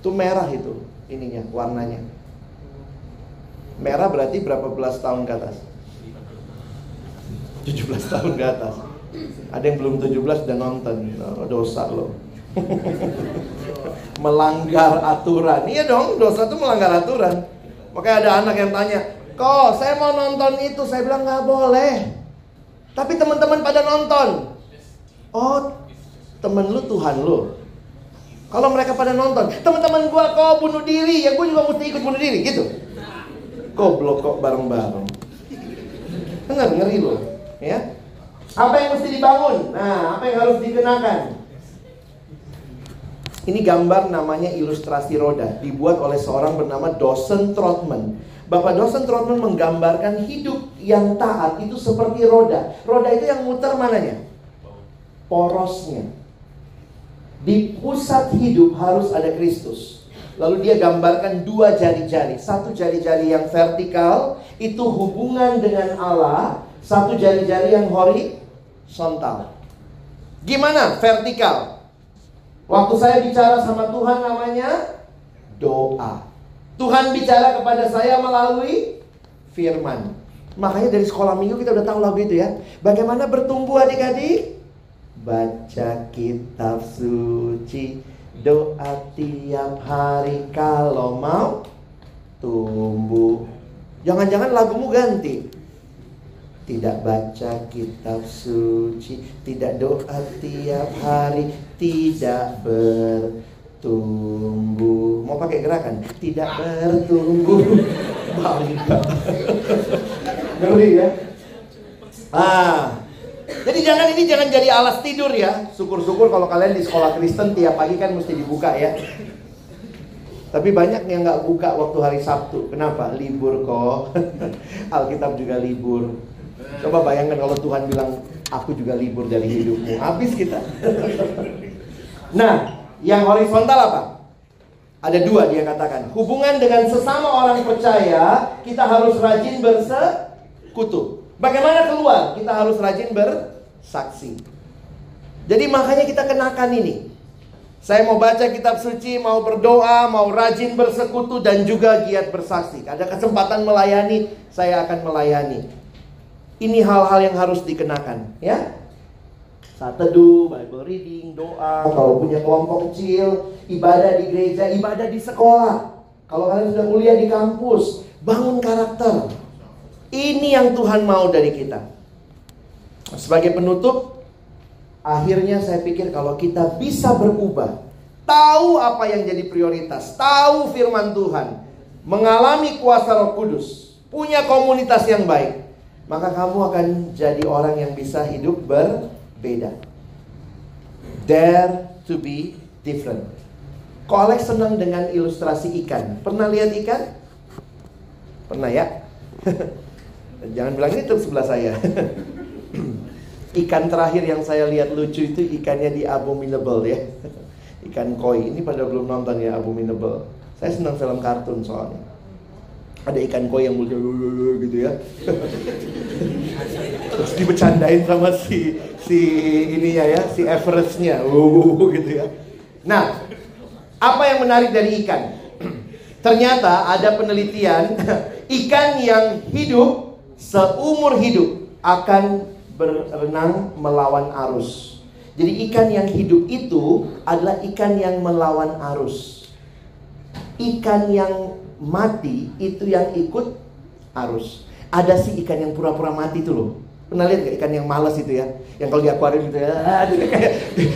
Itu merah itu, ininya, warnanya. Merah berarti berapa belas tahun ke atas? 17 tahun ke atas. Ada yang belum 17 dan nonton. Oh, dosa lo. melanggar aturan. Iya dong, dosa itu melanggar aturan. Makanya ada anak yang tanya, "Kok saya mau nonton itu?" Saya bilang nggak boleh. Tapi teman-teman pada nonton. Oh, temen lu Tuhan lu. Kalau mereka pada nonton, teman-teman gua kok bunuh diri, ya gua juga mesti ikut bunuh diri gitu. Goblok kok bareng-bareng. Dengar ngeri lo, ya. Apa yang mesti dibangun? Nah, apa yang harus dikenakan? Ini gambar namanya ilustrasi roda Dibuat oleh seorang bernama Dosen Trotman Bapak Dosen Trotman menggambarkan hidup yang taat itu seperti roda Roda itu yang muter mananya? Porosnya Di pusat hidup harus ada Kristus Lalu dia gambarkan dua jari-jari Satu jari-jari yang vertikal Itu hubungan dengan Allah Satu jari-jari yang hori horizontal. Gimana? Vertikal. Waktu saya bicara sama Tuhan namanya doa. Tuhan bicara kepada saya melalui firman. Makanya dari sekolah minggu kita udah tahu lagu itu ya. Bagaimana bertumbuh adik-adik? Baca kitab suci, doa tiap hari kalau mau tumbuh. Jangan-jangan lagumu ganti tidak baca kitab suci, tidak doa tiap hari, tidak bertumbuh. Mau pakai gerakan? Tidak bertumbuh. Bangga. Ngeri ya? Ah, jadi jangan ini jangan jadi alas tidur ya. Syukur-syukur kalau kalian di sekolah Kristen tiap pagi kan mesti dibuka ya. Tapi banyak yang nggak buka waktu hari Sabtu. Kenapa? Libur kok. Alkitab juga libur. Coba bayangkan kalau Tuhan bilang Aku juga libur dari hidupmu. Habis kita. nah, yang horizontal apa? Ada dua dia katakan. Hubungan dengan sesama orang percaya, kita harus rajin bersekutu. Bagaimana keluar? Kita harus rajin bersaksi. Jadi makanya kita kenakan ini. Saya mau baca kitab suci, mau berdoa, mau rajin bersekutu dan juga giat bersaksi. Ada kesempatan melayani, saya akan melayani. Ini hal-hal yang harus dikenakan, ya saat teduh, Bible reading, doa, kalau punya kelompok kecil, ibadah di gereja, ibadah di sekolah. Kalau kalian sudah kuliah di kampus, bangun karakter. Ini yang Tuhan mau dari kita. Sebagai penutup, akhirnya saya pikir kalau kita bisa berubah, tahu apa yang jadi prioritas, tahu firman Tuhan, mengalami kuasa Roh Kudus, punya komunitas yang baik, maka kamu akan jadi orang yang bisa hidup ber beda. Dare to be different. Kok Alex senang dengan ilustrasi ikan? Pernah lihat ikan? Pernah ya? Jangan bilang itu sebelah saya. ikan terakhir yang saya lihat lucu itu ikannya di Abominable ya. Ikan koi. Ini pada belum nonton ya Abominable. Saya senang film kartun soalnya ada ikan koi yang mulia gitu ya. Terus dibecandain sama si si ininya ya si Everestnya. Uh, gitu ya. Nah apa yang menarik dari ikan? Ternyata ada penelitian ikan yang hidup seumur hidup akan berenang melawan arus. Jadi ikan yang hidup itu adalah ikan yang melawan arus. Ikan yang mati itu yang ikut arus. Ada sih ikan yang pura-pura mati itu loh. Pernah lihat gak ikan yang malas itu ya? Yang kalau di akuarium gitu ya, kayak,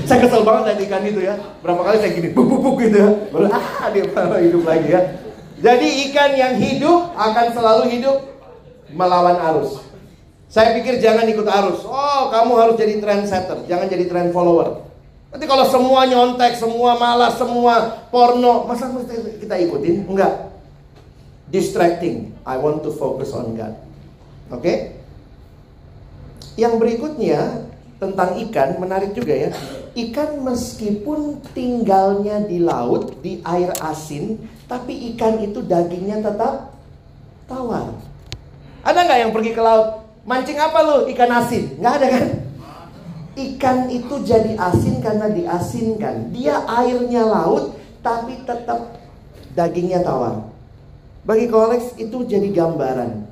saya kesel banget lihat ikan itu ya. Berapa kali saya gini, buk buk gitu ya. Baru ah dia hidup lagi ya. Jadi ikan yang hidup akan selalu hidup melawan arus. Saya pikir jangan ikut arus. Oh, kamu harus jadi trendsetter, jangan jadi trend follower. Nanti kalau semua nyontek, semua malas, semua porno, masa kita ikutin? Enggak distracting. I want to focus on God. Oke? Okay? Yang berikutnya tentang ikan menarik juga ya. Ikan meskipun tinggalnya di laut, di air asin, tapi ikan itu dagingnya tetap tawar. Ada nggak yang pergi ke laut? Mancing apa lu? Ikan asin? Nggak ada kan? Ikan itu jadi asin karena diasinkan. Dia airnya laut, tapi tetap dagingnya tawar. Bagi Kolex itu jadi gambaran.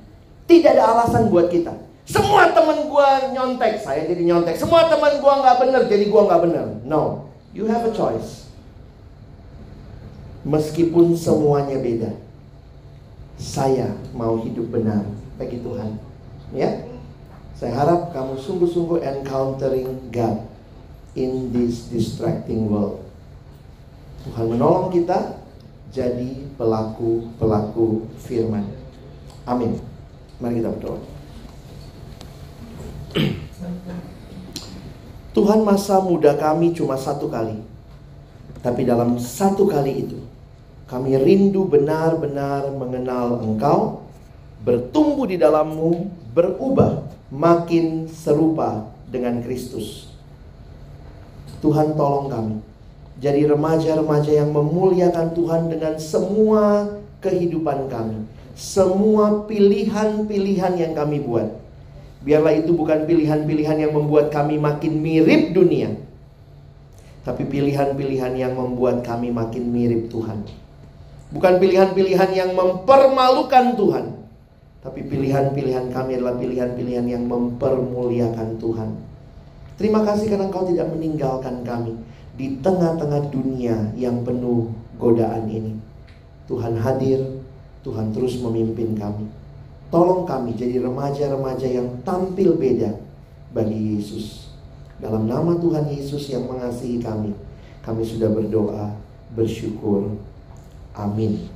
Tidak ada alasan buat kita. Semua teman gua nyontek, saya jadi nyontek. Semua teman gua nggak benar, jadi gua nggak benar. No, you have a choice. Meskipun semuanya beda, saya mau hidup benar bagi Tuhan. Ya, saya harap kamu sungguh-sungguh encountering God in this distracting world. Tuhan menolong kita jadi pelaku-pelaku firman. Amin. Mari kita berdoa. Tuhan masa muda kami cuma satu kali. Tapi dalam satu kali itu, kami rindu benar-benar mengenal Engkau, bertumbuh di dalammu, berubah, makin serupa dengan Kristus. Tuhan tolong kami jadi remaja-remaja yang memuliakan Tuhan dengan semua kehidupan kami. Semua pilihan-pilihan yang kami buat. Biarlah itu bukan pilihan-pilihan yang membuat kami makin mirip dunia. Tapi pilihan-pilihan yang membuat kami makin mirip Tuhan. Bukan pilihan-pilihan yang mempermalukan Tuhan. Tapi pilihan-pilihan kami adalah pilihan-pilihan yang mempermuliakan Tuhan. Terima kasih karena Engkau tidak meninggalkan kami di tengah-tengah dunia yang penuh godaan ini. Tuhan hadir, Tuhan terus memimpin kami. Tolong kami jadi remaja-remaja yang tampil beda bagi Yesus. Dalam nama Tuhan Yesus yang mengasihi kami, kami sudah berdoa, bersyukur. Amin.